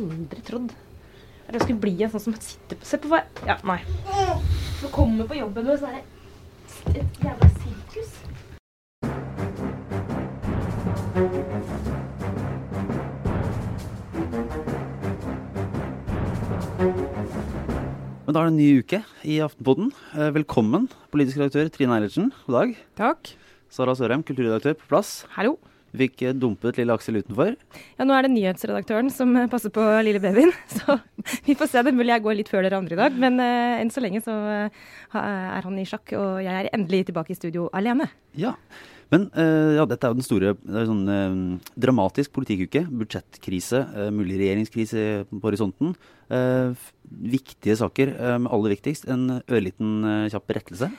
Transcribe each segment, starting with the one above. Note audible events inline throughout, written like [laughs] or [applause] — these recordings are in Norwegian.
aldri trodd at jeg skulle bli en sånn som sitter på Se på hva Ja, nei. Du kommer på jobben med sånn et jævla sirkus. Men da er det en ny uke i Aftenpodden. Eh, Velkommen, politisk redaktør Trine Eilertsen. God dag. Takk. Sara Sørheim, kulturredaktør på plass. Hallo. Vi fikk dumpet lille Aksel utenfor. Ja, nå er det nyhetsredaktøren som passer på lille babyen. [laughs] Så vi får se. Det er mulig jeg går litt før dere andre i dag. Men uh, enn så lenge så uh, er han i sjakk, og jeg er endelig tilbake i studio alene. Ja. Men uh, ja, dette er jo den store det er sånn uh, dramatisk politikkuke. Budsjettkrise, mulig regjeringskrise på horisonten. Viktige saker. Men aller viktigst en ørliten kjapp rettelse.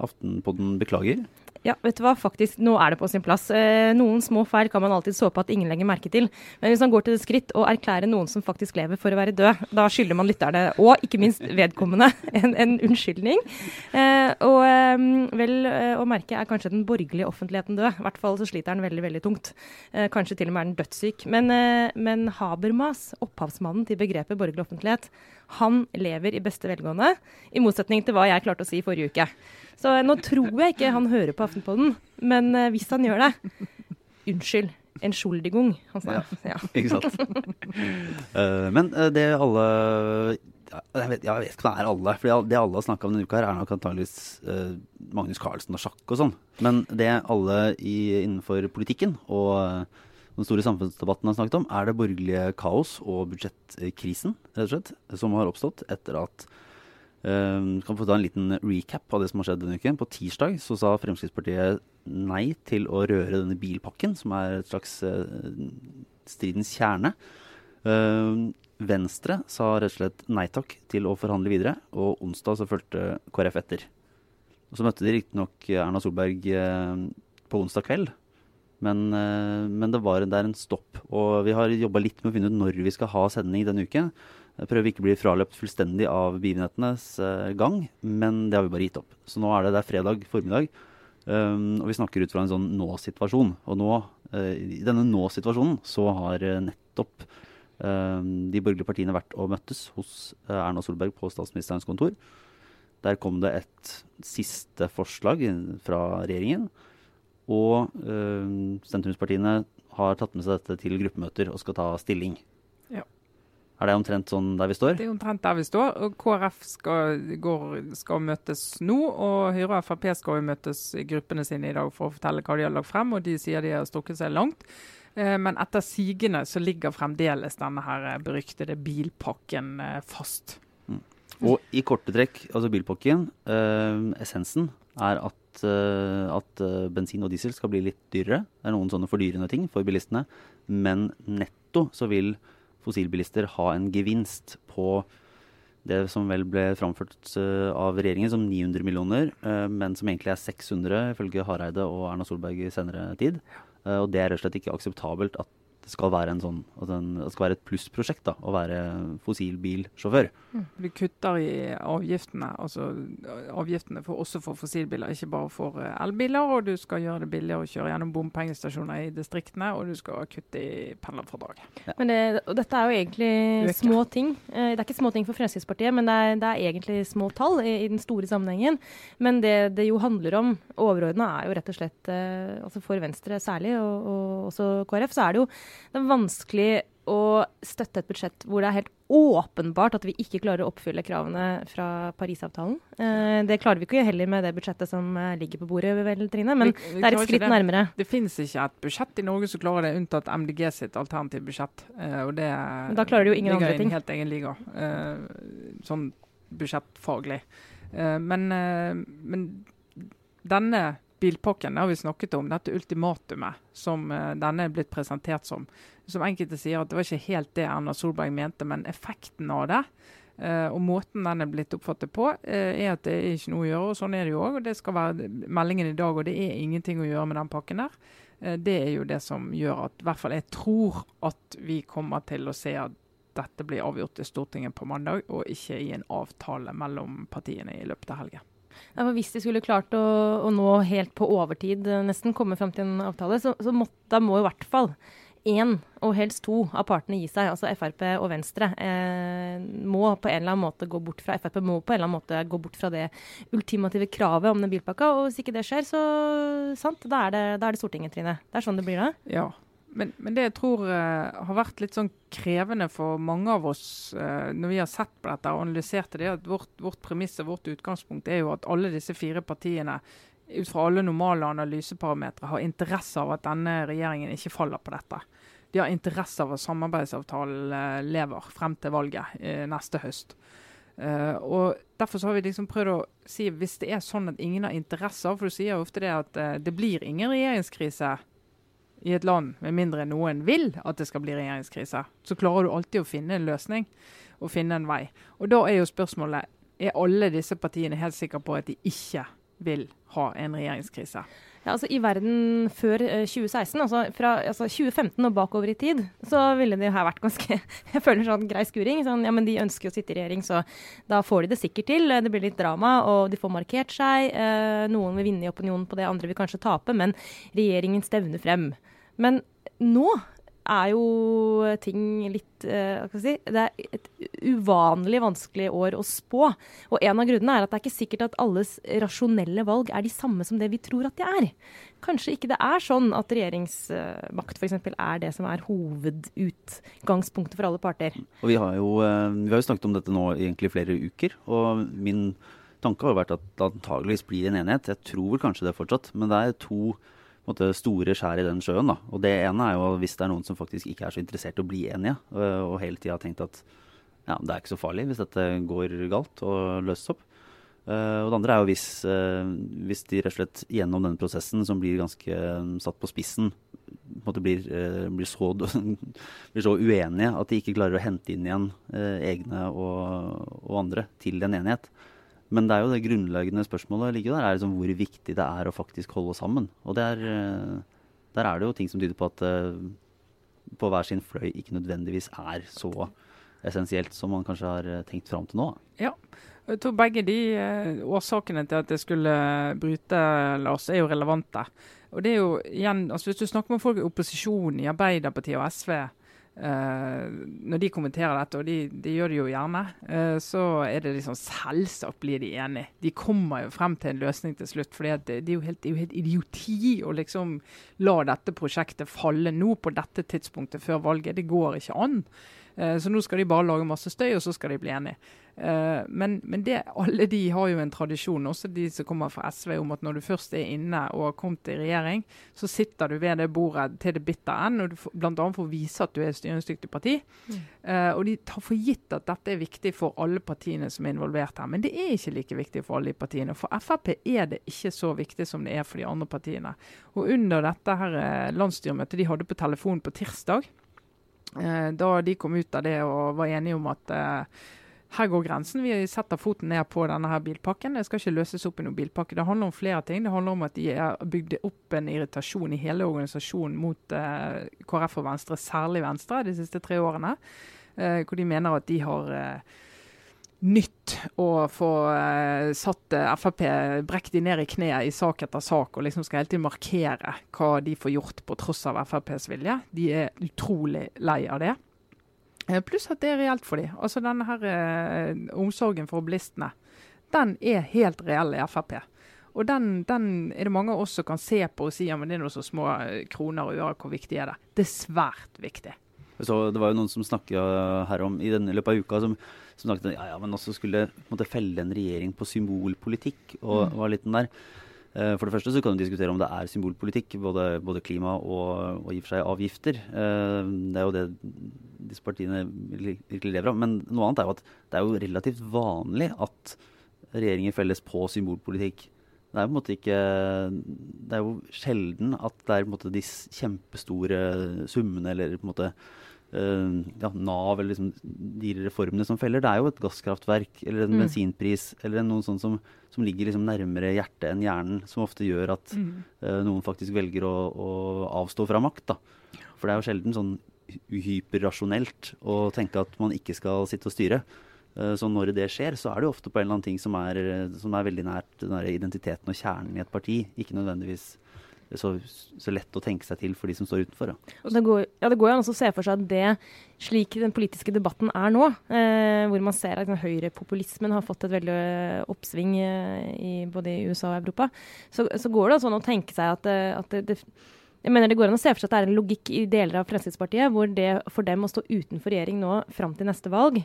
Aftenpodden beklager. Ja, vet du hva, faktisk, nå er det på sin plass. Eh, noen små feil kan man alltid såpe at ingen legger merke til. Men hvis man går til det skritt å erklære noen som faktisk lever for å være død, da skylder man lytterne, og ikke minst vedkommende, [laughs] en, en unnskyldning. Eh, og eh, vel eh, å merke er kanskje den borgerlige offentligheten død. I hvert fall så sliter den veldig, veldig tungt. Eh, kanskje til og med er den dødssyk. Men, eh, men Habermas, opphavsmannen til begrepet borgerlig offentlighet, han lever i beste velgående, i motsetning til hva jeg klarte å si i forrige uke. Så eh, nå tror jeg ikke han hører på Aftenpodden, men eh, hvis han gjør det Unnskyld. En skjoldigung, han sa. Ja. Ikke sant? uh, [laughs] men det alle jeg vet, jeg vet ikke om det er alle. For det alle har snakka om denne uka, her er nok antageligvis uh, Magnus Carlsen og sjakk og sånn. Men det alle i, innenfor politikken og uh, den store samfunnsdebatten har snakket om, er det borgerlige kaos og budsjettkrisen, rett og slett, som har oppstått etter at eh, kan få ta en liten recap av det som har skjedd denne uken. På tirsdag så sa Fremskrittspartiet nei til å røre denne bilpakken, som er et slags uh, stridens kjerne. Uh, Venstre sa rett og slett nei takk til å forhandle videre, og onsdag så fulgte KrF etter. Og Så møtte de riktignok Erna Solberg uh, på onsdag kveld, men, eh, men det, var, det er en stopp. Og vi har jobba litt med å finne ut når vi skal ha sending denne uken. Prøver ikke å bli fraløpt fullstendig av begivenhetenes eh, gang, men det har vi bare gitt opp. Så nå er det, det er fredag formiddag, um, og vi snakker ut fra en sånn nå-situasjon. Og nå, uh, i denne nå-situasjonen så har eh, nettopp uh, de borgerlige partiene vært og møttes hos Erna Solberg på statsministerens kontor. Der kom det et siste forslag fra regjeringen. Og uh, sentrumspartiene har tatt med seg dette til gruppemøter og skal ta stilling. Er det omtrent sånn der vi står? Det er omtrent der vi står. og KrF skal, går, skal møtes nå, og Høyre og Frp skal jo møtes i gruppene sine i dag for å fortelle hva de har lagt frem. og De sier de har strukket seg langt. Eh, Men etter sigende så ligger fremdeles denne her eh, beryktede bilpakken fast. fast. Og i korte trekk, altså bilpakken, eh, essensen er at, eh, at eh, bensin og diesel skal bli litt dyrere. Det er noen sånne fordyrende ting for bilistene. Men netto så vil fossilbilister ha en gevinst på det som vel ble framført eh, av regjeringen som 900 millioner, eh, men som egentlig er 600 ifølge Hareide og Erna Solberg i senere tid. Eh, og det er rett og slett ikke akseptabelt at skal være en sånn, at en, det skal være et plussprosjekt da, å være fossilbilsjåfør. Du kutter i avgiftene, altså avgiftene for, også for fossilbiler, ikke bare for eh, elbiler. Og du skal gjøre det billigere å kjøre gjennom bompengestasjoner i distriktene, og du skal kutte i pendlerfradraget. Men det, og dette er jo egentlig små ting. Eh, Det er ikke små ting for Fremskrittspartiet, men det er, det er egentlig små tall i, i den store sammenhengen. Men det det jo handler om overordna, er jo rett og slett eh, altså For Venstre særlig, og, og også KrF, så er det jo det er vanskelig å støtte et budsjett hvor det er helt åpenbart at vi ikke klarer å oppfylle kravene fra Parisavtalen. Eh, det klarer vi ikke heller med det budsjettet som eh, ligger på bordet, vel, Trine. Men Vi- vi det er et skritt det. nærmere. Det finnes ikke et budsjett i Norge som klarer det, unntatt MDG sitt alternative budsjett. Eh, og det Men da klarer de jo ingen andre ting. helt egen liga, eh, sånn budsjettfaglig. Eh, men, eh, men denne bilpakken har vi snakket om, dette ultimatumet som eh, denne er blitt presentert som. Som enkelte sier at det var ikke helt det Erna Solberg mente, men effekten av det eh, og måten den er blitt oppfattet på, eh, er at det er ikke noe å gjøre. og Sånn er det jo òg. Det skal være meldingen i dag, og det er ingenting å gjøre med den pakken der. Det er jo det som gjør at i hvert fall jeg tror at vi kommer til å se at dette blir avgjort i Stortinget på mandag, og ikke i en avtale mellom partiene i løpet av helgen. Ja, Hvis de skulle klart å, å nå helt på overtid, eh, nesten komme fram til en avtale, så, så må, da må i hvert fall én, og helst to, av partene gi seg, altså Frp og Venstre, eh, må på en eller annen måte gå bort fra Frp må på en eller annen måte gå bort fra det ultimative kravet om den bilpakka. Og hvis ikke det skjer, så sant, da er det, da er det Stortinget, Trine. Det er sånn det blir da. Ja. Men, men det jeg tror uh, har vært litt sånn krevende for mange av oss uh, når vi har sett på dette og analysert det, at vårt, vårt premiss og vårt utgangspunkt er jo at alle disse fire partiene ut fra alle normale analyseparametere har interesse av at denne regjeringen ikke faller på dette. De har interesse av at samarbeidsavtalen eh, lever frem til valget neste høst. Og Derfor har vi liksom prøvd å si hvis det er sånn at ingen har interesse av For du sier jo ofte det at det blir ingen regjeringskrise i et land med mindre noen vil at det skal bli regjeringskrise. Så klarer du alltid å finne en løsning og finne en vei. Og Da er jo spørsmålet er alle disse partiene helt sikre på at de ikke vil ha en regjeringskrise? Ja, altså I verden før 2016, eh, altså fra altså 2015 og bakover i tid, så ville det her vært ganske [laughs] Jeg føler sånn grei skuring. Sånn, ja, men de ønsker å sitte i regjering, så da får de det sikkert til. Det blir litt drama, og de får markert seg. Eh, noen vil vinne i opinionen på det, andre vil kanskje tape, men regjeringen stevner frem. Men nå er jo ting litt uh, hva skal jeg si, Det er et uvanlig vanskelig år å spå. Og en av grunnene er at det er ikke sikkert at alles rasjonelle valg er de samme som det vi tror at de er. Kanskje ikke det er sånn at regjeringsmakt f.eks. er det som er hovedutgangspunktet for alle parter. Og vi har, jo, uh, vi har jo snakket om dette nå egentlig flere uker. og min tanke har vært at det antageligvis blir en enighet. Jeg tror vel kanskje det fortsatt. Men det er to måte, store skjær i den sjøen. Da. Og det ene er jo hvis det er noen som faktisk ikke er så interessert i å bli enige, og, og hele tida har tenkt at ja, det er ikke så farlig hvis dette går galt og løses opp. Uh, og det andre er jo hvis, uh, hvis, de rett og slett gjennom denne prosessen, som blir ganske satt på spissen, blir, blir, så, [laughs] blir, så, uenige at de ikke klarer å hente inn igjen egne og, og, andre til en enighet. Men det er jo det grunnleggende spørsmålet ligger der, er liksom hvor viktig det er å faktisk holde sammen. Og der, eh, der er det jo ting som tyder på at uh, på hver sin fløy ikke nødvendigvis er så essensielt som man kanskje har eh, tenkt fram til nå. Ja, jeg tror begge de årsakene til at det skulle bryte, Lars, er jo relevante. Og det er jo igjen, altså Hvis du snakker med folk i opposisjon i Arbeiderpartiet og SV, når de kommenterer dette, og de, de gjør det jo gjerne, uh, så er det liksom selvsagt blir de enige. De kommer jo frem til en løsning til slutt. for det, det, er jo helt, helt idioti å liksom la dette prosjektet falle nå på dette tidspunktet før valget. Det går ikke an. Uh, så nå skal de bare lage masse støy, og så skal de bli enige. Uh, men, men det, alle de har jo en tradisjon, også de som kommer fra SV, om at når du først er inne og har kommet i regjering, så sitter du ved det bordet til det bitter end, og du bl.a. får vise at du er et styringsdyktig parti. Mm. Uh, og de tar for gitt at dette er viktig for alle partiene som er involvert her. Men det er ikke like viktig for alle de partiene. For Frp er det ikke så viktig som det er for de andre partiene. Og under dette her eh, landsstyremøtet de hadde på telefon på tirsdag, da de kom ut av det og var enige om at her går grensen. Vi setter foten ned på denne her bilpakken. Det skal ikke løses opp i noen bilpakke. Det handler om flere ting. Det handler om at de har bygd opp en irritasjon i hele organisasjonen mot eh, KrF og Venstre, særlig Venstre, de siste tre årene. Eh, hvor de mener at de har eh, nytt å få eh, satt eh, Frp de ned i kneet i sak etter sak, og liksom skal hele tiden markere hva de får gjort på tross av FrPs vilje. De er utrolig lei av det. Eh, pluss at det er reelt for dem. Altså denne her eh, omsorgen for bilistene, den er helt reell i Frp. Og den, den, er det mange av oss som kan se på og si ja, men det er noen så små eh, kroner og øre, hvor viktig er det? Det er svært viktig. Så det var jo noen som snakka her om i denne løpet av uka som, som snakket ja, ja, men også skulle måtte felle en regjering på symbolpolitikk. og mm. var litt den der. Eh, for det første så kan du diskutere om det er symbolpolitikk, både, både klima og, og i og for seg avgifter. Eh, det er jo det disse partiene virkelig lever av. Men noe annet er jo at det er jo relativt vanlig at regjeringer felles på symbolpolitikk. Det er, på en måte ikke, det er jo sjelden at det er på en måte de kjempestore summene eller på en måte ja, Nav eller liksom de reformene som feller. Det er jo et gasskraftverk eller en mm. bensinpris eller noe sånt som, som ligger liksom nærmere hjertet enn hjernen, som ofte gjør at mm. uh, noen faktisk velger å, å, avstå fra makt. Da. For det er jo sjelden sånn hyperrasjonelt å tenke at man ikke skal sitte og styre. Uh, så når det skjer, så er det jo ofte på en eller annen ting som er, som er veldig nært den identiteten og kjernen i et parti. Ikke nødvendigvis så, så, lett å tenke seg til for de som står utenfor. Ja. Det går, ja, det går jo an å se for seg at det, slik den politiske debatten er nå, eh, hvor man ser at liksom, høyrepopulismen har fått et veldig eh, oppsving eh, i både i USA og Europa, så, så går det sånn å tenke seg at, eh, at det, det jeg mener Det går an å se for seg at det er en logikk i deler av Fremskrittspartiet hvor det for dem å stå utenfor regjering nå fram til neste valg,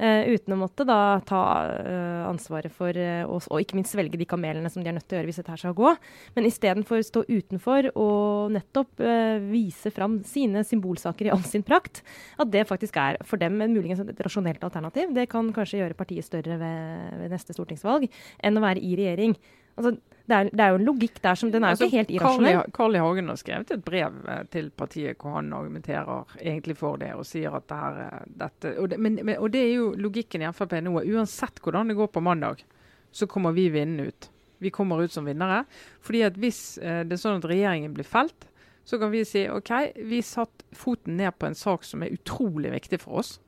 uh, uten å måtte da ta uh, ansvaret for uh, og, og, ikke minst svelge de kamelene som de er nødt til å gjøre hvis dette her skal gå, men istedenfor stå utenfor og nettopp vise fram sine symbolsaker i all sin prakt, at det faktisk er for dem en muligens et rasjonelt alternativ. Det kan kanskje gjøre partiet større ved, ved neste stortingsvalg enn å være i regjering. Altså, det er, det er, jo en logikk der som den er altså, ikke helt irrasjonell. Carl I. Hagen har skrevet et brev eh, til partiet hvor han argumenterer egentlig for det og sier at det her eh, dette, og det, men, men, og det er jo logikken i Frp nå. Uansett hvordan det går på mandag, så kommer vi vinnende ut. Vi kommer ut som vinnere. fordi at Hvis eh, det er sånn at regjeringen blir felt, så kan vi si OK, vi satt foten ned på en sak som er utrolig viktig for oss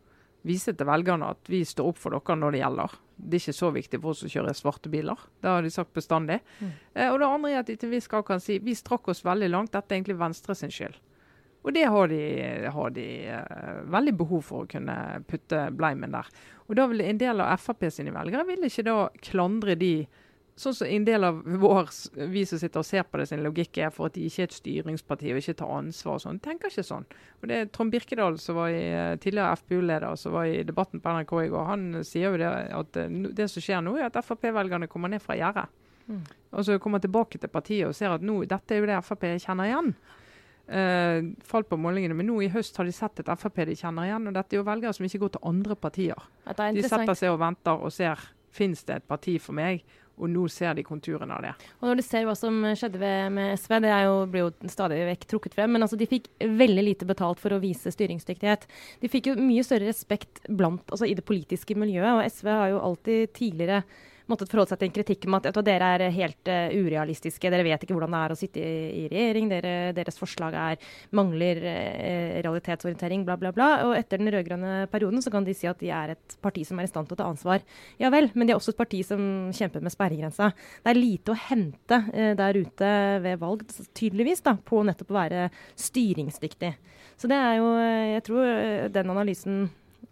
vise til velgerne at vi står opp for dere når det gjelder. Det er ikke så viktig for oss å kjøre svarte biler. Det har de sagt bestandig. Mm. Eh, og det andre er at de til en viss grad kan si vi strakk oss veldig langt. Dette er egentlig Venstre sin skyld. Og det har de, har de uh, veldig behov for å kunne putte bleimen der. Og da vil en del av Frp sine velgere vil ikke da klandre de sånn som en del av vår, vi som sitter og ser på det, sin logikk er for at de ikke er et styringsparti og ikke tar ansvar og sånn. Tenker ikke sånn. Og det er Trond Birkedal, som var i, eh, tidligere FpU-leder, som var i debatten på NRK i går, han sier jo det at eh, det som skjer nå, er at Frp-velgerne kommer ned fra gjerdet. Mm. Og så kommer tilbake til partiet og ser at nå, dette er jo det Frp kjenner igjen. Uh, falt på målingene, Men nå i høst har de sett et Frp de kjenner igjen. og Dette er jo velgere som ikke går til andre partier. De setter seg og venter og ser finnes det et parti for meg. Og nå ser de konturene av det. Og når du ser hva som skjedde med SV, det jo, blir jo stadig vekk trukket frem, men altså de fikk veldig lite betalt for å vise styringsdyktighet. De fikk jo mye større respekt blant, altså i det politiske miljøet, og SV har jo alltid tidligere måttet forholde seg til en kritikk om at, at dere er helt uh, urealistiske. Dere vet ikke hvordan det er å sitte i, i regjering. Dere, deres forslag er, mangler uh, realitetsorientering, bla, bla, bla. Og etter den rød-grønne perioden så kan de si at de er et parti som er i stand til å ta ansvar. Ja vel, men de er også et parti som kjemper med sperregrensa. Det er lite å hente uh, der ute ved valg, tydeligvis, da, på nettopp å være styringsdyktig. Så det er jo Jeg tror den analysen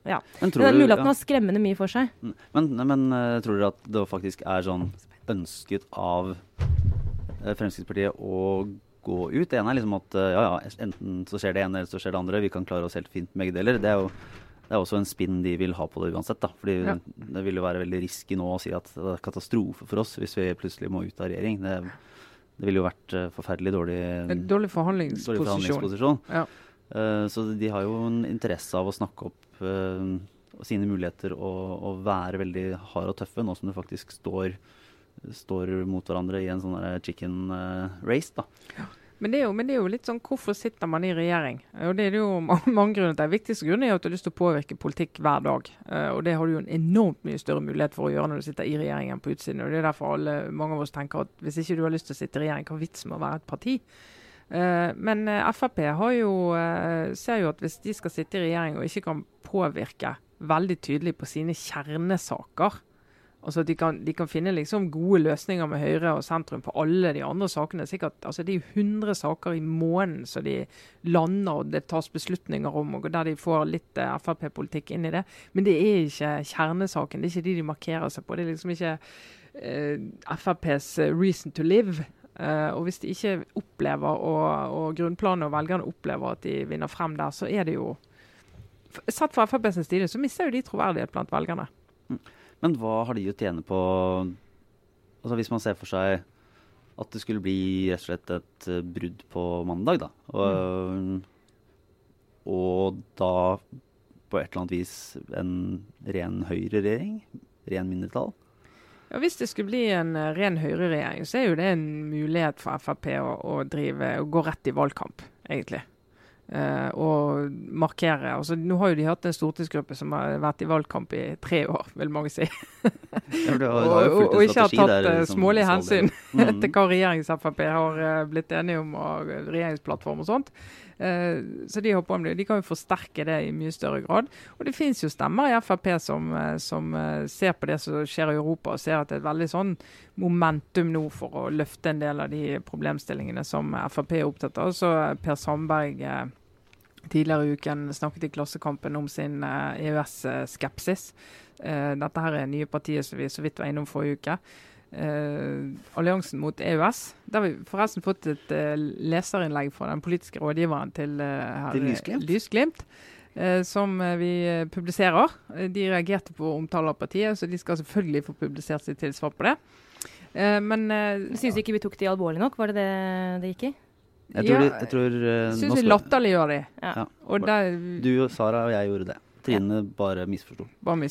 ja. Men tror det er mulig at den har skremmende mye for seg. Mm. Men, men uh, tror dere at det faktisk er sånn ønsket av uh, Fremskrittspartiet å gå ut? Det ene er liksom at uh, ja, ja, enten så skjer det ene eller så skjer det andre. Vi kan klare oss helt fint med begge deler. Det er jo det er også en spinn de vil ha på det uansett. da, fordi ja. Det vil jo være veldig risky nå å si at det er katastrofe for oss hvis vi plutselig må ut av regjering. Det, det ville jo vært forferdelig dårlig, en dårlig forhandlingsposisjon. Dårlig forhandlingsposisjon. Ja. Uh, så de har jo en interesse av å snakke opp uh, sine muligheter å, å være veldig hard og tøffe, nå som du faktisk står, står mot hverandre i en sånn chicken uh, race. da. Men det, jo, men det, er jo, litt sånn hvorfor sitter man i regjering? Og Det er jo [laughs] mange grunner til. Viktigste grunnen er at du har lyst til å påvirke politikk hver dag. Og det har du jo en enormt mye større mulighet for å gjøre når du sitter i regjeringen på utsiden. Og Det er derfor alle, mange av oss tenker at hvis ikke du har lyst til å sitte i regjering, hva er vitsen med å være et parti? Uh, men eh, Frp jo, uh, ser jo at hvis de skal sitte i regjering og ikke kan påvirke veldig tydelig på sine kjernesaker Altså de kan, de kan finne liksom gode løsninger med Høyre og sentrum på alle de andre sakene. Sikkert, altså Det er jo 100 saker i måneden som de lander og det tas beslutninger om, og der de får litt Frp-politikk inn i det. Men det er ikke kjernesaken. Det er ikke de de markerer seg på. Det er liksom ikke FrPs reason to live. Uh, og hvis de ikke opplever, og, og grunnplanet og velgerne opplever at de vinner frem der, så er det jo Satt fra FrPs side så mister jo de troverdighet blant velgerne. Mm. Men hva har de å tjene på altså Hvis man ser for seg at det skulle bli rett og slett et uh, brudd på mandag, da. Og, mm. og da på et eller annet vis en ren høyreregjering? Ren mindretall? Ja, Hvis det skulle bli en uh, ren høyreregjering, så er jo det en mulighet for Frp å, å, drive, å gå rett i valgkamp, egentlig. Uh, og markere. Altså, nå har jo de hatt en stortingsgruppe som har vært i valgkamp i tre år, vil mange si. [laughs] ja, har, og, og, og, ikke har tatt uh, smålige hensyn [laughs] mm. til hva regjerings-Frp har uh, blitt enige om, og regjeringsplattform og sånt. Eh, så de håper om det. De kan jo forsterke det i mye større grad. Og det finnes jo stemmer i Frp som, eh, som eh, ser på det som skjer i Europa, og ser at det er et veldig sånn momentum nå for å løfte en del av de problemstillingene som Frp er opptatt av. Så Per Sandberg tidligere i uken snakket i Klassekampen om sin EØS-skepsis. Dette her er nye partier som vi så vidt var innom forrige uke eh, alliansen mot EØS. Der har vi forresten fått et uh, leserinnlegg fra den politiske rådgiveren til, eh, til Lysglimt. Lysglimt som vi publiserer. De reagerte på omtale av partiet, så de skal selvfølgelig få publisert sitt tilsvar på det. Eh, men Syns du ikke vi tok de alvorlig nok? Var det det det gikk i? Jeg tror, ja, jeg tror uh, Syns vi latterliggjør de. Ja. Der, du, Sara og jeg gjorde det. Trine ja. bare misforsto. Bare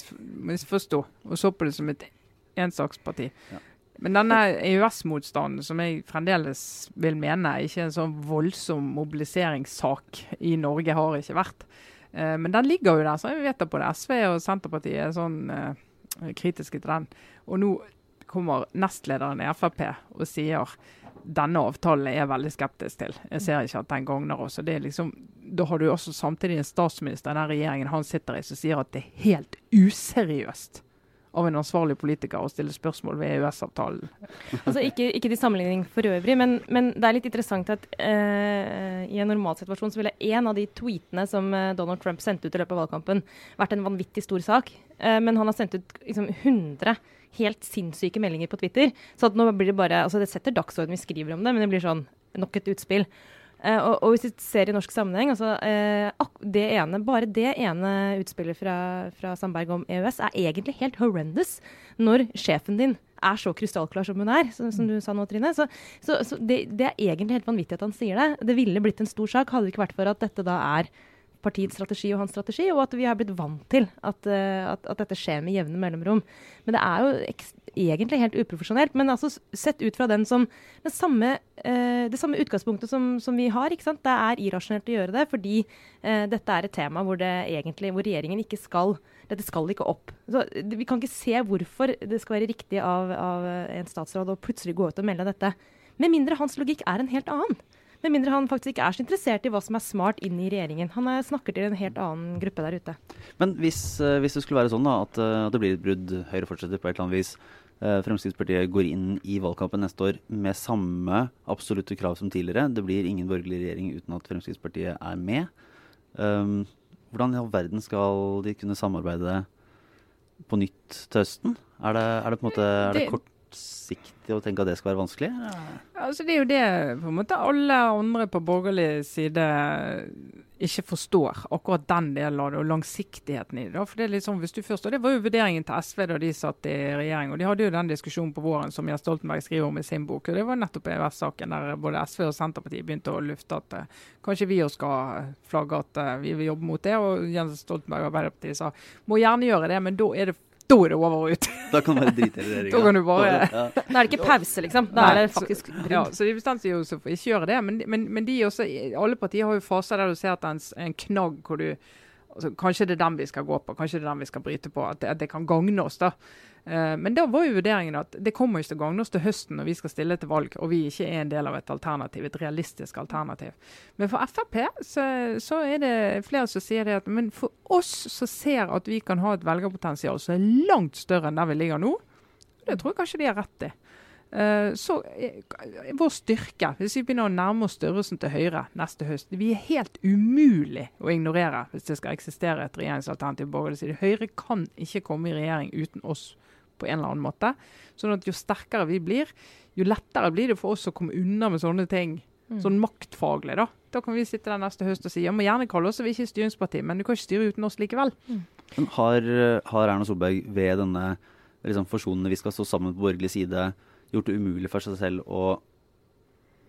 misforsto, og så på det som et ensaksparti. Ja. Men denne EØS-motstanden, som jeg fremdeles vil mene ikke en sånn voldsom mobiliseringssak i Norge, har ikke vært. Eh, men den ligger jo der, så vi vet det både SV og Senterpartiet er sånn eh, kritiske til den. Og nå kommer nestlederen i Frp og sier denne avtalen er jeg veldig skeptisk til. Jeg ser ikke at den gagner oss. Liksom, da har du også samtidig en statsminister i den regjeringen han sitter i, som sier at det er helt useriøst av en ansvarlig politiker å stille spørsmål ved EØS-avtalen. Altså ikke, ikke, til sammenligning for øvrig, men, men, det er litt interessant at uh, i en normalsituasjon så ville en av de tweetene som uh, Donald Trump sendte ut i løpet av valgkampen, vært en vanvittig stor sak. Uh, men han har sendt ut liksom, 100 helt sinnssyke meldinger på Twitter. Så nå blir det bare altså Det setter dagsorden, vi skriver om det, men det blir sånn nok et utspill. Uh, og, og, hvis vi ser i norsk sammenheng, altså, uh, det ene, bare det ene utspillet fra, fra, Sandberg om EØS er egentlig helt horrendous når sjefen din er så krystallklar som hun er, som, som du sa nå, Trine. Så, så, så det, det, er egentlig helt vanvittig at han sier det. Det ville blitt en stor sak hadde det ikke vært for at dette da er partiets strategi og hans strategi, og at vi har blitt vant til at, uh, at, at dette skjer med jevne mellomrom. Men det er jo egentlig helt uprofesjonelt. Men altså sett ut fra den som den samme, uh, det samme utgangspunktet som, som, vi har. ikke sant? Det er irrasjonelt å gjøre det, fordi uh, dette er et tema hvor, det egentlig, hvor regjeringen ikke skal dette skal ikke opp. Så, vi kan ikke se hvorfor det skal være riktig av, av en statsråd å plutselig gå ut og melde dette. Med mindre hans logikk er en helt annen. Med mindre han faktisk ikke er så interessert i hva som er smart inn i regjeringen. Han er, snakker til en helt annen gruppe der ute. Men hvis, hvis det skulle være sånn da, at, det blir et brudd, Høyre fortsetter på et eller annet vis, Fremskrittspartiet går inn i valgkampen neste år med samme absolutte krav som tidligere, det blir ingen borgerlig regjering uten at Fremskrittspartiet er med. Um, hvordan i all verden skal de kunne samarbeide på nytt til høsten? Er det, er det på en måte er det, det kort kortsiktig å tenke at det skal være vanskelig? Altså, det er jo det på en måte alle andre på borgerlig side ikke forstår. Akkurat den delen av det, og langsiktigheten i det. For det er litt sånn, hvis du først, og det var jo vurderingen til SV da de satt i regjering. og De hadde jo den diskusjonen på våren som Jens Stoltenberg skriver om i sin bok. og Det var nettopp EØS-saken der både SV og Senterpartiet begynte å lufte at uh, kanskje vi også skal flagge at uh, vi vil jobbe mot det. Og Jens Stoltenberg og Arbeiderpartiet sa må gjerne gjøre det, men da er det da er det over og ut. Da kan du bare drite i det. Da kan du bare... Ja. Da er det ikke pause, liksom. Da er det faktisk brudd. Ja, så de bestemte seg jo for ikke gjøre det. Men, men, men de også, alle partier har jo faser der du ser at det er en, en knagg hvor du altså, Kanskje det er den vi skal gå på, kanskje det er den vi skal bryte på. At det, at det kan gagne oss. da. Uh, men da var jo vurderingen at det kommer ikke til å gagne oss til høsten når vi skal stille til valg, og vi ikke er en del av et alternativ, et realistisk alternativ. Men for Frp så, så er det flere som sier det at men for oss som ser at vi kan ha et velgerpotensial som er langt større enn der vi ligger nå, det tror jeg kanskje de har rett i. Uh, så uh, vår styrke, hvis vi begynner å nærme oss størrelsen til Høyre neste høst Vi er helt umulig å ignorere hvis det skal eksistere et regjeringsalternativ. Høyre kan ikke komme i regjering uten oss på en eller annen måte. Sånn at jo sterkere vi blir, jo lettere blir det for oss å komme unna med sånne ting. Mm. Sånn maktfaglig, da. Da kan vi sitte der neste høst og si ja, må gjerne kalle oss vi er ikke styringsparti, men du kan ikke styre uten oss likevel. Mm. Men har, har, Erna Solberg ved denne liksom, forsonende vi skal stå sammen på borgerlig side, gjort det umulig for seg selv å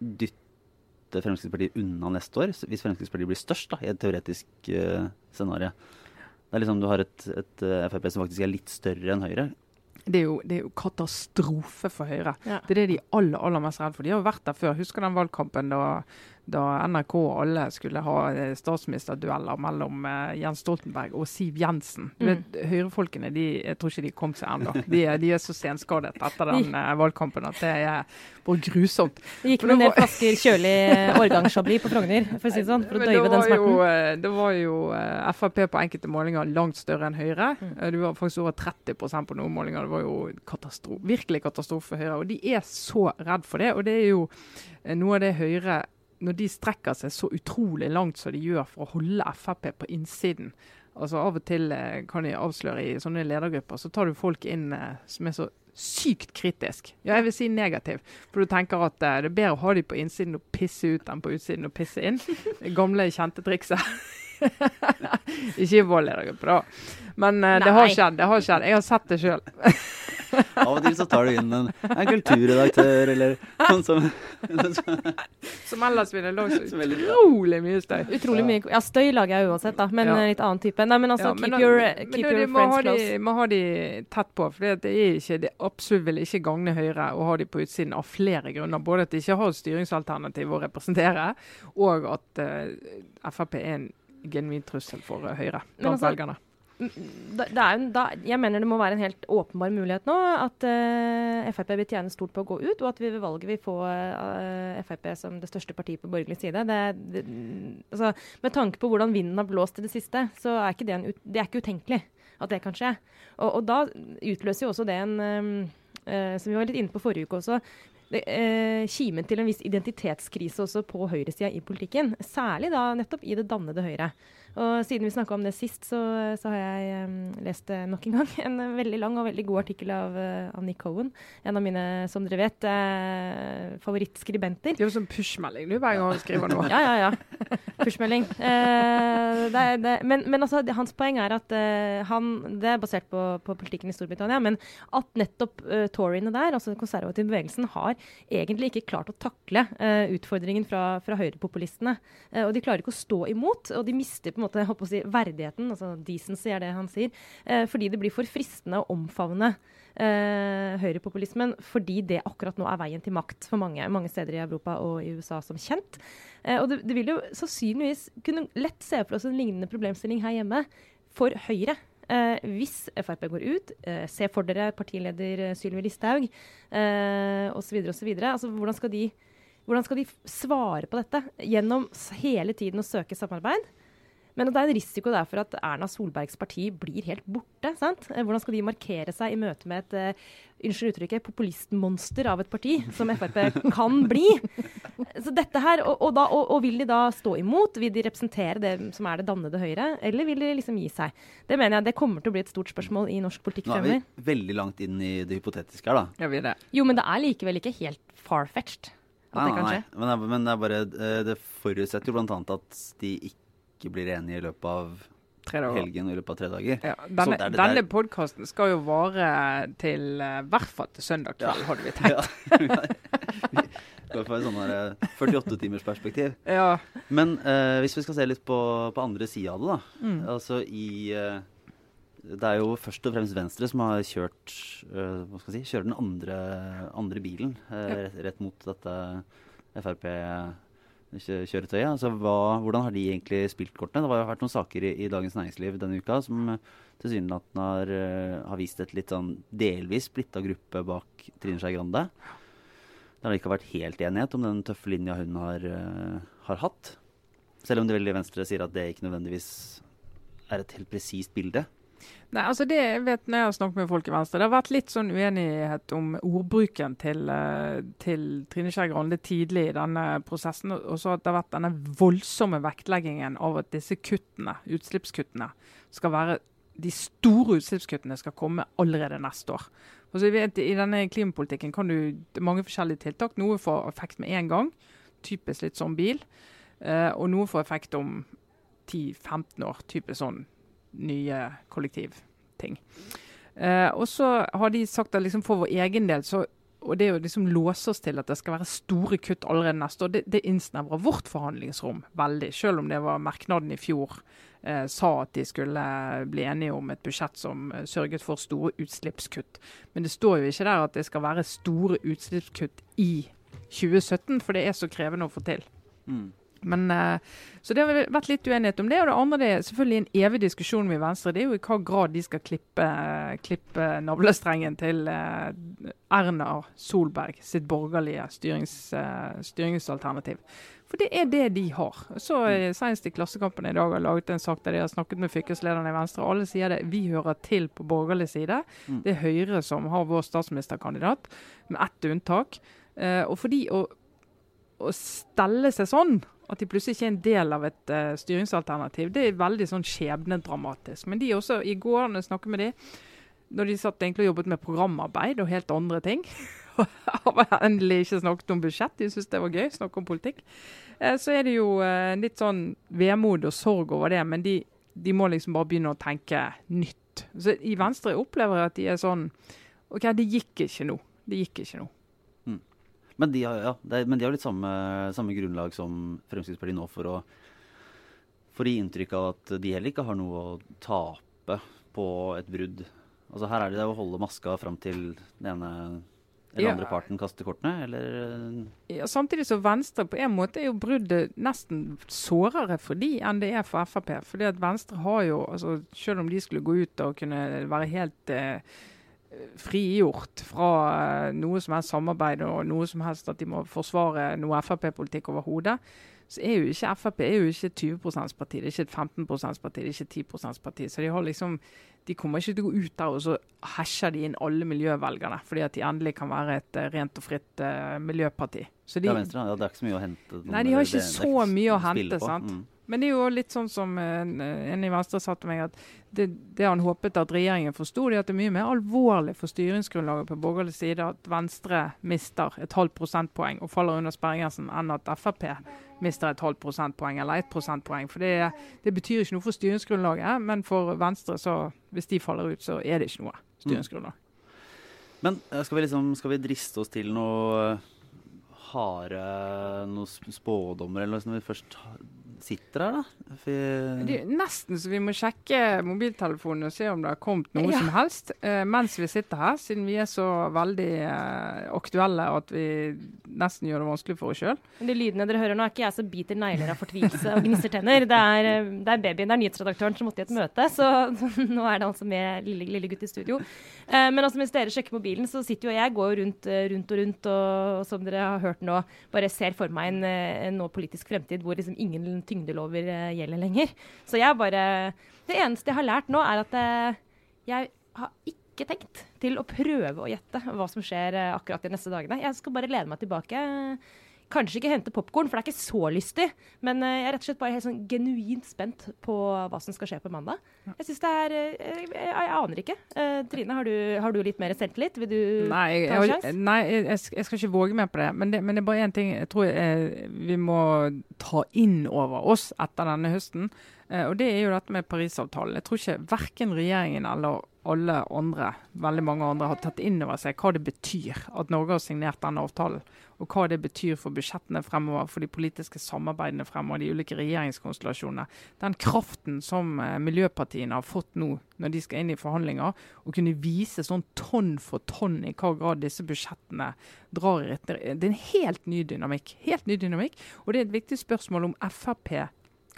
dytte Fremskrittspartiet unna neste år, hvis Fremskrittspartiet blir størst da, i et teoretisk uh, scenario? Det er liksom, Du har et, et uh, Frp som faktisk er litt større enn Høyre. Det er, jo, det er, jo, katastrofe for Høyre. Ja. Det er det de aller aller mest redd for. De har vært der før. Husker den valgkampen da, da NRK og alle skulle ha eh, statsministerdueller mellom eh, Jens Stoltenberg og Siv Jensen. Du vet, Høyrefolkene de, jeg tror ikke de kom seg ennå. De, er- de er så senskadet etter den eh, valgkampen at det er bare grusomt. Det gikk med en del flasker kjølig eh, på Frogner, for å si det sånn, for å døyve den smerten. jo, eh, det var jo eh, Frp på enkelte målinger langt større enn Høyre. Mm. Eh, Det var faktisk over 30 på noen målinger. Det var jo katastrof, virkelig katastrofe for Høyre. Og de er så redd for det. Og det er jo eh, noe av det Høyre Når de strekker seg så utrolig langt som de gjør for å holde Frp på innsiden. Altså Av og til eh, kan de avsløre i sånne ledergrupper, så tar du folk inn eh, som er så sykt kritisk. Ja, jeg vil si negativ. For du tenker at eh, det er bedre å ha de på innsiden og pisse ut enn på utsiden og pisse inn. Det [laughs] gamle, kjente trikset. [laughs] Ikke i vår ledergruppe, da. Men uh, det har skjedd. det har skjedd. Jeg har sett det sjøl. [laughs] [laughs] Av og til så tar du inn en, en kulturredaktør eller noen som, Som ellers ville lagd så utrolig mye støy. Utrolig mye Ja, støy lager jeg uansett, da, men Ja. eh, litt annen type. Nei, men altså, Ja, men keep, your, men keep men, your friends ha close. De, må ha de tett på. for det er ikke, det absolutt vil ikke gagne Høyre å ha de på utsiden av flere grunner. Både at de ikke har styringsalternativ å representere, og at uh, Frp er en genuin trussel for eh, Høyre Men blant altså, velgerne. Det er en- da, jeg mener det må være en helt åpenbar mulighet nå at uh, Frp vil tjene stort på å gå ut, og at vi ved valget vil få uh, Frp som det største partiet på borgerlig side. Det, det, altså, med tanke på hvordan vinden har blåst i det siste, så er ikke det, en, det er ikke utenkelig at det kan skje. Og, og da utløser jo også det en um, uh, Som vi var litt inne på forrige uke også. Det, eh, kimen til en viss identitetskrise også på høyresida i politikken. Særlig da nettopp i det dannede Høyre. Og siden vi snakka om det sist, så, så har jeg um, lest eh, nok en gang en eh, veldig lang og veldig god artikkel av, eh, av Nick Cohen. En av mine, som dere vet, eh, favorittskribenter. Det er jo sånn pushmelding du hver gang du skriver noe. [laughs] Ja, ja, ja. Pushmelding. Eh, det er, det, men, men altså, hans poeng er at eh, han Det er basert på, på politikken i Storbritannia, men at nettopp uh, toryene der, altså den konservative bevegelsen, har egentlig ikke klart å takle utfordringen fra, fra høyrepopulistene. Og de klarer ikke å stå imot, og de mister på en måte å si, verdigheten, altså decency er det han sier, eh, fordi det blir for fristende å omfavne eh, høyrepopulismen fordi det akkurat nå er veien til makt for mange, mange steder i Europa og i USA, som kjent. Eh, og det, det vil jo sannsynligvis kunne lett se for oss en lignende problemstilling her hjemme for Høyre. Eh, hvis Frp går ut, eh, se for dere partileder eh, Sylvi Listhaug eh, osv. osv. Altså, hvordan skal hvordan skal de svare på dette gjennom hele tiden å søke samarbeid? Men at det er en risiko der for at Erna Solbergs parti blir helt borte. sant? Eh, Hvordan skal de markere seg i møte med et uh, unnskyld uttrykket, populistmonster av et parti, som Frp [laughs] kan bli? Så dette her, og, og, da, og, og vil de da stå imot? Vil de representere det som er det dannede Høyre, eller vil de liksom gi seg? Det mener jeg det kommer til å bli et stort spørsmål i norsk politikk Nå er vi fremover. veldig langt inn i det hypotetiske her, da. Ja, vi er det. Jo, men det er likevel ikke helt far-fetched Nei, nei, nei. Men, det, men det er bare eh, Det forutsetter jo annet at de ikke blir enige i løpet av helgen og i løpet av tre dager. Ja, denne det er denne podkasten skal jo vare til eh, hvert fall til søndag kveld, hadde vi [laughs] tenkt. Ja. [laughs] I går for et sånn eh, 48 timers perspektiv. [laughs] Ja. Men eh, hvis vi skal se litt på, på andre sida av det, da. Mm. Altså i eh, Det er jo først og fremst Venstre som har kjørt uh, Hva skal jeg si Kjører den andre, andre bilen eh, rett, rett mot dette Frp-kjøretøyet. Altså, hva, hvordan har de egentlig spilt kortene? Det har vært noen saker i, i Dagens Næringsliv denne uka som eh, tilsynelatende har, eh, har vist et litt sånn delvis splitta gruppe bak Trine Skei Grande. Det har ikke vært helt enighet om den tøffe linja hun har, eh, har hatt. Selv om det veldig Venstre sier at det ikke nødvendigvis er et helt presist bilde. Nei, altså det jeg vet når jeg har snakket med folk i Venstre, det har vært litt sånn uenighet om ordbruken til, eh, til Trine Skei Grande tidlig i denne prosessen. Og så at det har vært denne voldsomme vektleggingen av at disse kuttene, utslippskuttene, skal være de store utslippskuttene skal komme allerede neste år. Altså, jeg vet, I denne klimapolitikken kan du mange forskjellige tiltak. Noe får effekt med en gang, typisk litt sånn bil. Eh, og noe får effekt om 10-15 år, typisk sånn nye kollektivting. Eh, og så har de sagt at liksom for vår egen del så og det å liksom låse oss til at det skal være store kutt allerede neste år, det, det innsnevrer vårt forhandlingsrom veldig. Selv om det var merknaden i fjor eh, sa at de skulle bli enige om et budsjett som eh, sørget for store utslippskutt. Men det står jo ikke der at det skal være store utslippskutt i 2017, for det er så krevende å få til. Mm. Men, eh, så det har vært litt uenighet om det. Og det andre det er selvfølgelig en evig diskusjon med Venstre. Det er jo i hva grad de skal klippe, klippe navlestrengen til eh, Erna Solberg sitt borgerlige styrings, eh, styringsalternativ. For det er det de har. Så Senest i Klassekampen i dag har laget en sak der de har snakket med fylkeslederen i Venstre. Alle sier det. Vi hører til på borgerlig side. Mm. Det er Høyre som har vår statsministerkandidat, med ett unntak. og fordi å, å stelle seg sånn at de plutselig ikke er en del av et uh, styringsalternativ, det er veldig sånn skjebnedramatisk. Men de også, i går når jeg snakket med de, når de satt egentlig og jobbet med programarbeid og helt andre ting [laughs] og endelig ikke snakket om budsjett, de syntes det var gøy, snakke om politikk. Uh, så er det jo uh, litt sånn vemod og sorg over det, men de, de, må liksom bare begynne å tenke nytt. Så I Venstre opplever jeg at de er sånn OK, det gikk ikke nå. Det gikk ikke nå. Men de har, ja, men de har litt samme, samme, grunnlag som Fremskrittspartiet nå for å, for å gi inntrykk av at de heller ikke har noe å tape på et brudd. Altså Her er det å holde maska fram til den ene eller ja. andre parten kaster kortene, eller? Ja, samtidig så Venstre på en måte er jo bruddet nesten sårere for de enn det er for Frp. Fordi at Venstre har jo, altså selv om de skulle gå ut og kunne være helt eh, frigjort fra eh, noe som helst samarbeid og noe som helst at de må forsvare noe Frp-politikk overhodet, så er jo ikke Frp er jo ikke 20 %-parti, det er ikke et 15 %-parti, det er ikke et 10 %-parti. Så de, har liksom, de kommer ikke til å gå ut der og så hasjer de inn alle miljøvelgerne, fordi at de endelig kan være et uh, rent og fritt uh, miljøparti. Så de, ja, Venstre, ja, det er ikke så mye å hente? Nei, de har ikke det, så mye å hente. sant? Mm. Men det er jo litt sånn som en, en i Venstre sa til meg, at det, det, han håpet at regjeringen forsto, er at det er mye mer alvorlig for styringsgrunnlaget på borgerlig side at Venstre mister et halvt prosentpoeng og faller under sperregrensen, enn at Frp mister et halvt prosentpoeng eller ett prosentpoeng. For det, det, betyr ikke noe for styringsgrunnlaget, men for Venstre, så hvis de faller ut, så er det ikke noe styringsgrunnlag. Mm. Men eh, skal vi, liksom, skal vi driste oss til noe harde noen spådommer, eller når vi først sitter her, da? Det er nesten så vi må sjekke mobiltelefonen og se om det har kommet noe ja. som helst uh, mens vi sitter her, siden vi er så veldig uh, aktuelle at vi nesten gjør det vanskelig for oss sjøl. De lydene dere hører nå, er ikke jeg som biter negler av fortvilelse og gnisser tenner. Det er, uh, det er babyen, det er nyhetsredaktøren som måtte i et møte, så [laughs] nå er det altså med lille, lille gutt i studio. men altså mens dere sjekker mobilen, så sitter jo jeg går rundt, rundt og rundt og, og, som dere har hørt nå, bare ser for meg en, en nå politisk fremtid hvor liksom ingen tyngdelover uh, gjelder lenger. Så jeg bare Det eneste jeg har lært nå, er at uh, jeg har ikke tenkt til å prøve å gjette hva som skjer uh, akkurat de neste dagene. Jeg skal bare lene meg tilbake. Kanskje ikke hente popkorn, for det er ikke så lystig. Men jeg er rett og slett bare helt sånn genuint spent på hva som skal skje på mandag. Jeg synes det er Jeg, jeg, jeg aner ikke. Uh, Trine, har du, har du, litt mer selvtillit? Vil du nei, ta en sjanse? Nei, jeg, jeg, skal ikke våge mer på det. Men det, men det er bare én ting jeg tror vi må ta inn over oss etter denne høsten. Og det er jo dette med Parisavtalen. Jeg tror ikke verken regjeringen eller alle andre, veldig mange andre, har tatt inn over seg hva det betyr at Norge har signert denne avtalen og hva det betyr for budsjettene fremover, for de politiske samarbeidene fremover, de ulike regjeringskonstellasjonene. Den kraften som eh, miljøpartiene har fått nå når de skal inn i forhandlinger, å kunne vise sånn tonn for tonn i hva grad disse budsjettene drar i etter. Det er en helt ny dynamikk. Helt ny dynamikk. Og det er et viktig spørsmål om Frp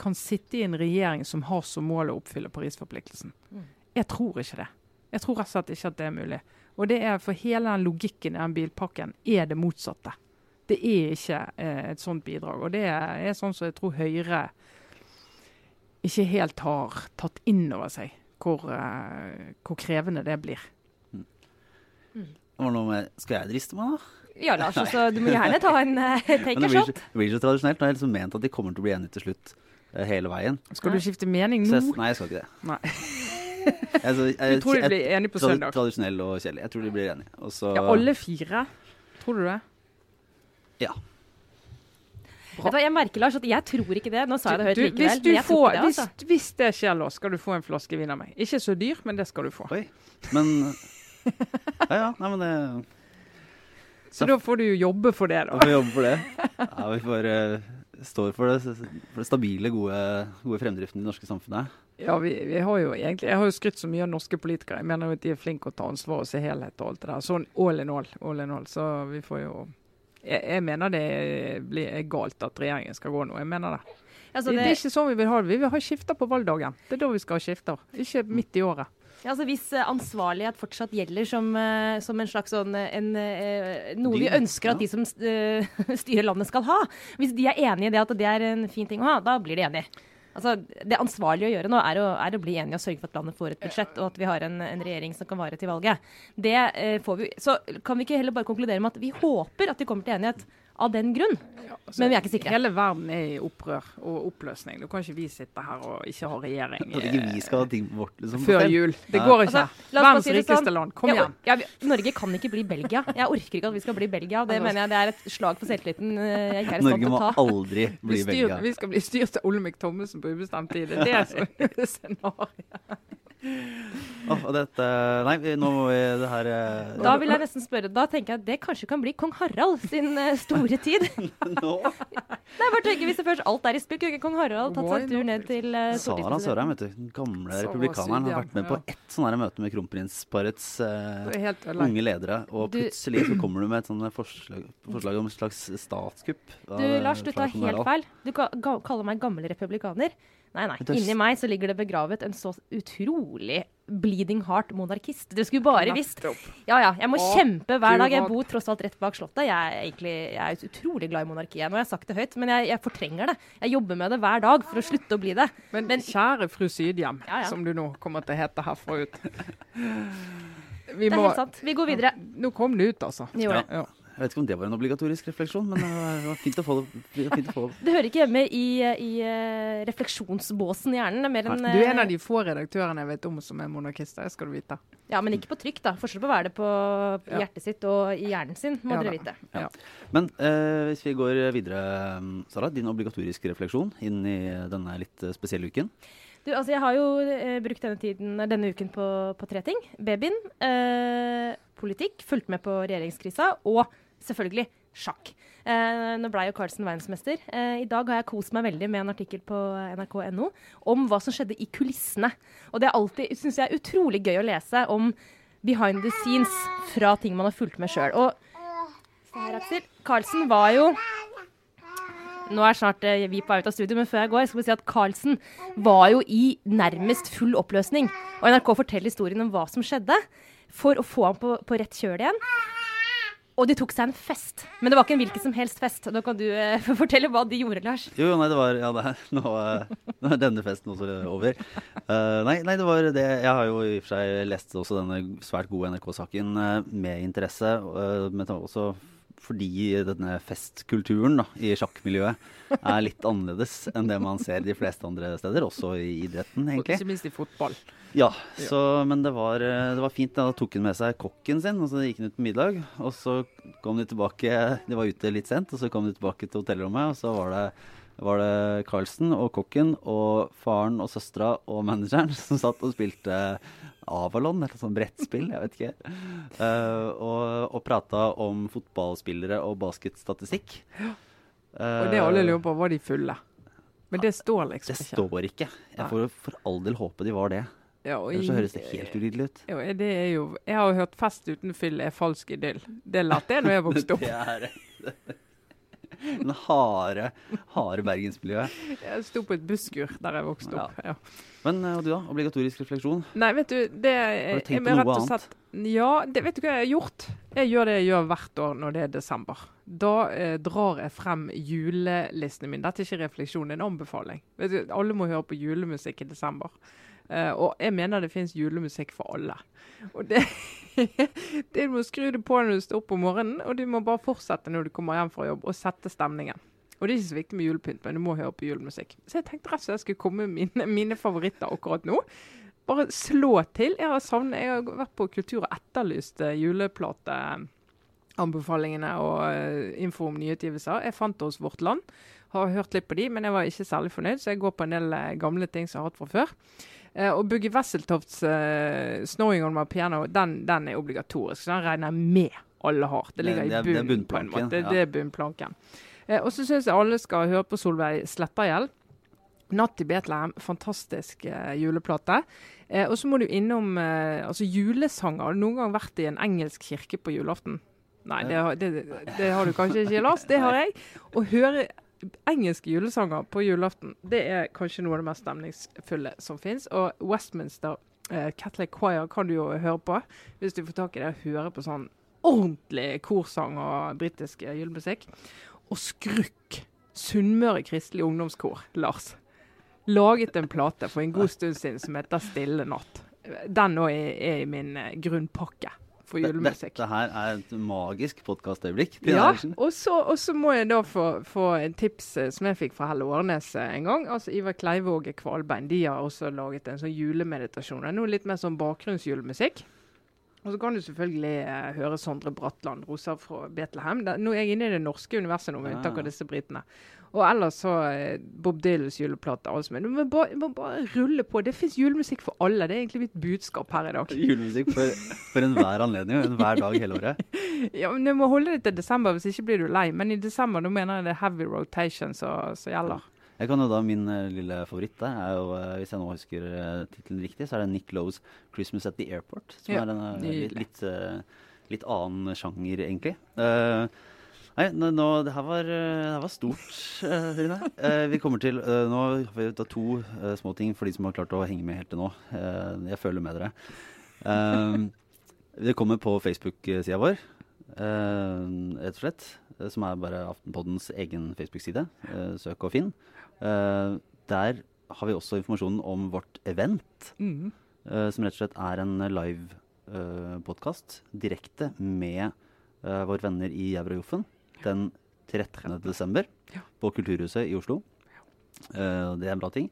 kan sitte i en regjering som har som mål å oppfylle Parisforpliktelsen. Mm. Jeg tror ikke det. Jeg tror rett og slett ikke at det er mulig. Og det er for hele den logikken i den bilpakken er det motsatte. Det er ikke eh, et sånt bidrag. Og det er sånn som jeg tror Høyre ikke helt har tatt inn over seg hvor, uh, hvor krevende det blir. Mm. Mm. Skal jeg driste meg, da? Ja, Lars. Altså, du må gjerne ta en [laughs] uh, take a shot. Det blir så tradisjonelt. Nå har jeg liksom ment at de kommer til å bli enige til slutt uh, hele veien. Skal du skifte mening nå? Jeg, nei, jeg skal ikke det. Nei. [laughs] altså, jeg, du tror de blir enige på søndag? Tradisjonell og kjedelig. Jeg tror de blir enige. Også, ja, alle fire? Tror du det? Ja. Bra. jeg merker Lars, at jeg tror ikke det. Nå sa jeg det høyt likevel. Hvis, men får, det, altså. hvis, hvis, det skjer, Lars, skal du få en flaske vin av meg. Ikke så dyr, men det skal du få. Oi. Men Ja, ja. Nei, men det [laughs] Så da får du jo jobbe for det, da. Vi får jobbe for det. Ja, vi får uh, stå for det, for det stabile, gode, gode fremdriften i det norske samfunnet. Ja, vi, vi, har jo egentlig Jeg har jo skrytt så mye av norske politikere. Jeg mener jo at de er flinke å ta ansvar og se helhet og alt det der. Sånn all in all. all in all. Så vi får jo Jeg, jeg mener det blir er galt at regjeringen skal gå nå. Jeg mener det. Altså, det, det, er ikke sånn vi vil ha det. Vi vil ha skifter på valgdagen. Det er da vi skal ha skifter, ikke midt i året. ja, altså, hvis eh, ansvarlighet fortsatt gjelder som, eh, som en slags sånn eh, en, Noe vi ønsker at de som [laughs] styrer landet skal ha. Hvis de er enig i det at det er en fin ting å ha, da blir de enige. Altså, det ansvarlige å gjøre nå er å, er å bli enige og sørge for at landet får et budsjett, og at vi har en, en regjering som kan vare til valget. Det eh, får vi, Så kan vi ikke heller bare konkludere med at vi håper at vi kommer til enighet av den grunn. Men vi er ikke sikre. Hele verden er i opprør og oppløsning. Du kan ikke vi sitte her og ikke ha regjering At ikke vi skal ha ting vårt liksom, før jul. Det går ikke. Altså, Verdens si rikeste sånn. land. Kom Ja, igjen. ja, vi- Norge kan ikke bli Belgia. Jeg orker ikke at vi skal bli Belgia. Det Altså- mener jeg det er et slag for selvtilliten eh, jeg ikke er i stand Norge til må å ta. aldri Vi, bli styr, Belgia. vi skal bli styrt av Olemic Thommessen på ubestemt tid. Det er det som er scenarioet. Og dette Nei, nå må vi det her eh, Da vil jeg nesten spørre, da tenker jeg at det kanskje kan bli kong Harald sin eh, store tid. [laughs] nå Nei, bare tenker Hvis det først alt er i spill, kunne ikke kong Harald tatt seg en tur ned til uh, Sara Sørheim, vet du. Den gamle Sara republikaneren. Har vært med på ett sånn møte med kronprinsparets ødelagt. unge ledere. Og Du- plutselig så kommer du med et sånt forslag, forslag om et slags statskupp. Du, Lars, du tar helt feil. Du kaller meg gammel republikaner. Nei, nei. Inni meg så ligger det begravet en så utrolig bleeding heart monarkist. Du skulle bare visst. Ja, ja. Jeg må Åh, kjempe hver dag. Jeg bor tross alt rett bak Slottet. Jeg er egentlig jeg er utrolig glad i monarkiet. Nå har jeg sagt det høyt, men jeg, jeg fortrenger det. Jeg jobber med det hver dag for å slutte å bli det. Men, Men- kjære fru Sydhjem, Ja, ja. som du nå kommer til å hete herfra ut. [laughs] Vi Det er helt sant. Vi går videre. Nå kom det ut, altså. Vi gjorde det. Ja. Jeg vet ikke om det var en obligatorisk refleksjon, men eh, det var fint å få det. Fint å få det. Det hører ikke hjemme i, i eh, refleksjonsbåsen i hjernen. Det er mer en, Du er en eh, av de få redaktørene jeg vet om som er monarkister, skal du vite. Ja, men ikke på trykk, da. Forskjell på å være det på hjertet sitt og i hjernen sin, må Ja, dere vite. Ja. Men eh, hvis vi går videre, Sara. Din obligatoriske refleksjon inn i denne litt eh, spesielle uken. Du, altså, jeg har jo eh, brukt denne, tiden, denne uken på, på tre ting. Babyen, eh, politikk, fulgt med på regjeringskrisa, og selvfølgelig sjakk. Eh, nå ble jo Carlsen verdensmester. Eh, I dag har jeg kost meg veldig med en artikkel på nrk.no om hva som skjedde i kulissene. Og det er alltid, synes jeg, utrolig gøy å lese om behind the scenes fra ting man har fulgt med sjøl. Og her, Aksel. Carlsen var jo nå er snart eh, vi på vei ut av studio, men før jeg går, skal vi si at Carlsen var jo i nærmest full oppløsning. Og NRK forteller historien om hva som skjedde, for å få ham på, på rett kjøl igjen. Og de tok seg en fest. Men det var ikke en hvilken som helst fest. Da kan du eh, [laughs] fortelle hva de gjorde, Lars. Jo, nei, det var Ja, det er, nå, eh, [laughs] nå er denne festen også over. Eh, nei, nei, det var det Jeg har jo i og for seg lest også denne svært gode NRK-saken eh, med interesse. Uh, men også fordi denne festkulturen da, i sjakkmiljøet er litt annerledes enn det man ser de fleste andre steder, også i idretten, egentlig. ikke minst i fotball. Ja, så, men det var, eh, det var fint. Da tok han med seg kokken sin, og så gikk han ut på middag. Og så kom de tilbake De var ute litt sent, og så kom de tilbake til hotellrommet, og så var det var det Carlsen og kokken og faren og søstera og manageren [laughs] som satt og spilte Avalon, eller sånn brettspill, jeg vet ikke. Uh, og, og prata om fotballspillere og basketstatistikk. Og det alle lurer på, var de fulle? Men det står liksom ikke. Det står ikke. Jeg får for all del håpe de var det. Ja, Ellers så høres det helt ulydelig ut. Ja, det er jo, jeg har jo hørt 'fest uten fyll er falsk idyll'. Det lærte jeg da jeg vokste opp. [laughs] Det er [laughs] den harde, harde bergensmiljøet. Jeg sto på et busskur der jeg vokste opp. Ja. Men eh, og du da? Obligatorisk refleksjon? Nei, vet du, det Har du tenkt på noe annet? slett- Ja, det vet du hva jeg har gjort? Jeg gjør det jeg gjør hvert år når det er desember. Da eh, drar jeg frem julelistene mine. Dette er ikke refleksjon, det er en anbefaling. Vet du, alle må høre på julemusikk i desember. Eh, og jeg mener det finnes julemusikk for alle. Og det, [laughs] det Du må skru det på når du står opp om morgenen, og du må bare fortsette når du kommer hjem fra jobb, og sette stemningen. Og det er ikke så viktig med julepynt, men du må høre på julemusikk. Så jeg tenkte rett og slett jeg skulle komme med mine, mine favoritter akkurat nå. Bare slå til. Jeg har, savnet, jeg har vært på Kultur og etterlyst eh, juleplateanbefalingene og eh, info om nyutgivelser. Jeg fant det hos Vårt Land. Har hørt litt på de, men jeg var ikke særlig fornøyd, så jeg går på en del gamle ting som jeg har hatt fra før. Eh, og Bugge Wesseltofts eh, 'Snowing on my piano' den, den er obligatorisk. så Den regner jeg med alle har. Det ligger Det- det i bunnen på en bunnplanken, måte. ja. Det er bunnplanken. Eh, og så syns jeg alle skal høre på Solveig Slettergjeld. 'Natt i Betlehem', fantastisk eh, juleplate. Eh, og så må du innom eh, altså julesanger. Har du noen gang vært i en engelsk kirke på julaften? Nei, det det, det har du kanskje ikke, Lars. Det har jeg. Å høre engelske julesanger på julaften, det er kanskje noe av det mest stemningsfulle som fins. Og Westminster eh, Catholic Choir kan du jo høre på hvis du får tak i det. Høre på sånn ordentlig korsang og britisk eh, julemusikk. Og Skrukk, Sunnmøre kristelig ungdomskor, Lars, laget en plate for en god stund siden som heter 'Stille natt'. Den òg er, i min eh, grunnpakke for julemusikk. Dette her er et magisk podkastøyeblikk. Ja, og så, må jeg da få, få en tips eh, som jeg fikk fra Helle Årnes eh, en gang. Altså Ivar Kleivåge Kvalbein de har også laget en sånn julemeditasjon. Det er Noe litt mer sånn bakgrunnsjulemusikk. Og så kan du selvfølgelig eh, høre Sondre Bratland, 'Rosa fra Betlehem'. Da, nå er jeg inne i det norske universet nå, med unntak av disse britene. Og ellers så eh, Bob Dylans juleplate. Altså, men du må bare, må bare rulle på. Det fins julemusikk for alle. Det er egentlig mitt budskap her i dag. [laughs] Julemusikk for, for enhver anledning enhver dag hele året. [laughs] Ja, men Du må holde det til desember, hvis ikke blir du lei. Men i desember da mener jeg det er heavy rotation som gjelder. Jeg kan jo da, Min uh, lille favoritt der er jo, uh, hvis jeg nå husker uh, tittelen riktig, så er det Nick Lowe's 'Christmas at the Airport'. Som Ja, er en litt, litt, litt annen sjanger, egentlig. Uh, nei, nå, det her var, uh, det her var stort, Rune. Uh, vi kommer til Nå har vi da to små ting for de som har klart å henge med helt til nå. Jeg føler med dere. Det kommer på Facebook-sida vår, rett og slett. Som er bare Aftenpoddens egen Facebook-side. Søk og finn. Der har vi også informasjonen om vårt event, uh, som rett og slett er en live uh, podkast direkte med våre venner i Eurojoffen den 13. desember Ja. på Kulturhuset i Oslo. Uh, det er en bra ting.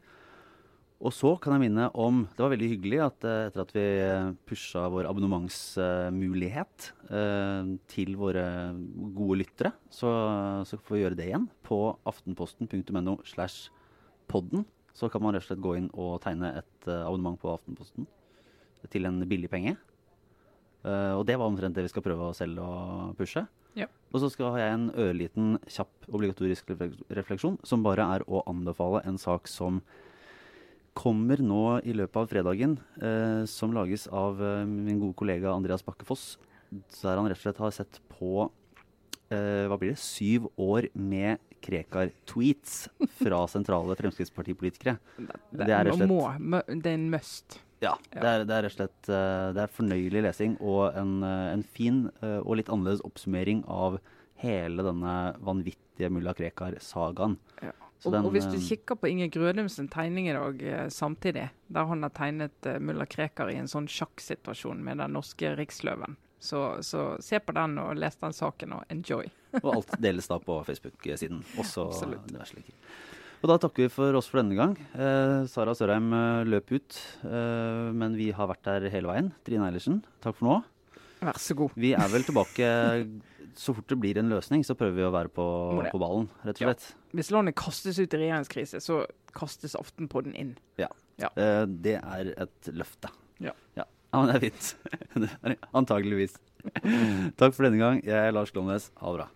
Og så kan jeg minne om Det var veldig hyggelig at uh, etter at vi uh, pusha vår abonnementsmulighet uh, til våre gode lyttere, så, så får vi gjøre det igjen. På aftenposten.no slash podden så kan man rett og slett gå inn og tegne et abonnement på Aftenposten til en billig penge. Og det var omtrent det vi skal prøve å selge og pushe. Ja. Og så skal jeg en ørliten, kjapp, obligatorisk refleksjon, som bare er å anbefale en sak som kommer nå i løpet av fredagen, eh, som lages av eh, min gode kollega Andreas Bakkefoss. Der han rett og slett har sett på eh, hva blir det, syv år med Krekar-tweets fra sentrale [laughs] Fremskrittspartipolitikere. Det, Det er rett og slett- må, må, det er en must. Ja, det er, det er rett og slett eh, det er fornøyelig lesing og en, eh, en fin eh, og litt annerledes oppsummering av hele denne vanvittige mulla Krekar-sagaen. Ja. Og, den, og hvis du kikker på Inger Grødums tegning i dag samtidig, der han har tegnet mulla Krekar i en sånn sjakksituasjon med den norske riksløven, så, så se på den og les den saken og enjoy. Og alt [laughs] deles da på Facebook-siden. Også Absolutt. diverse linker. Og da takker vi for oss for denne gang. Eh, Sara Sørheim eh, løp ut, eh, men vi har vært der hele veien. Trine Eilertsen, takk for nå. Vær så god. Vi er vel tilbake [laughs] så fort det blir en løsning, så prøver vi å være på, på ballen, rett og Ja. slett. Hvis landet kastes ut i regjeringskrise, så kastes Aftenpodden inn. Ja. Ja. Eh, det er et løfte. Ja. ja. Ja, men det er fint. [laughs] Antageligvis. [laughs] Takk for denne gang. Jeg er Lars Glomnes. Ha det bra.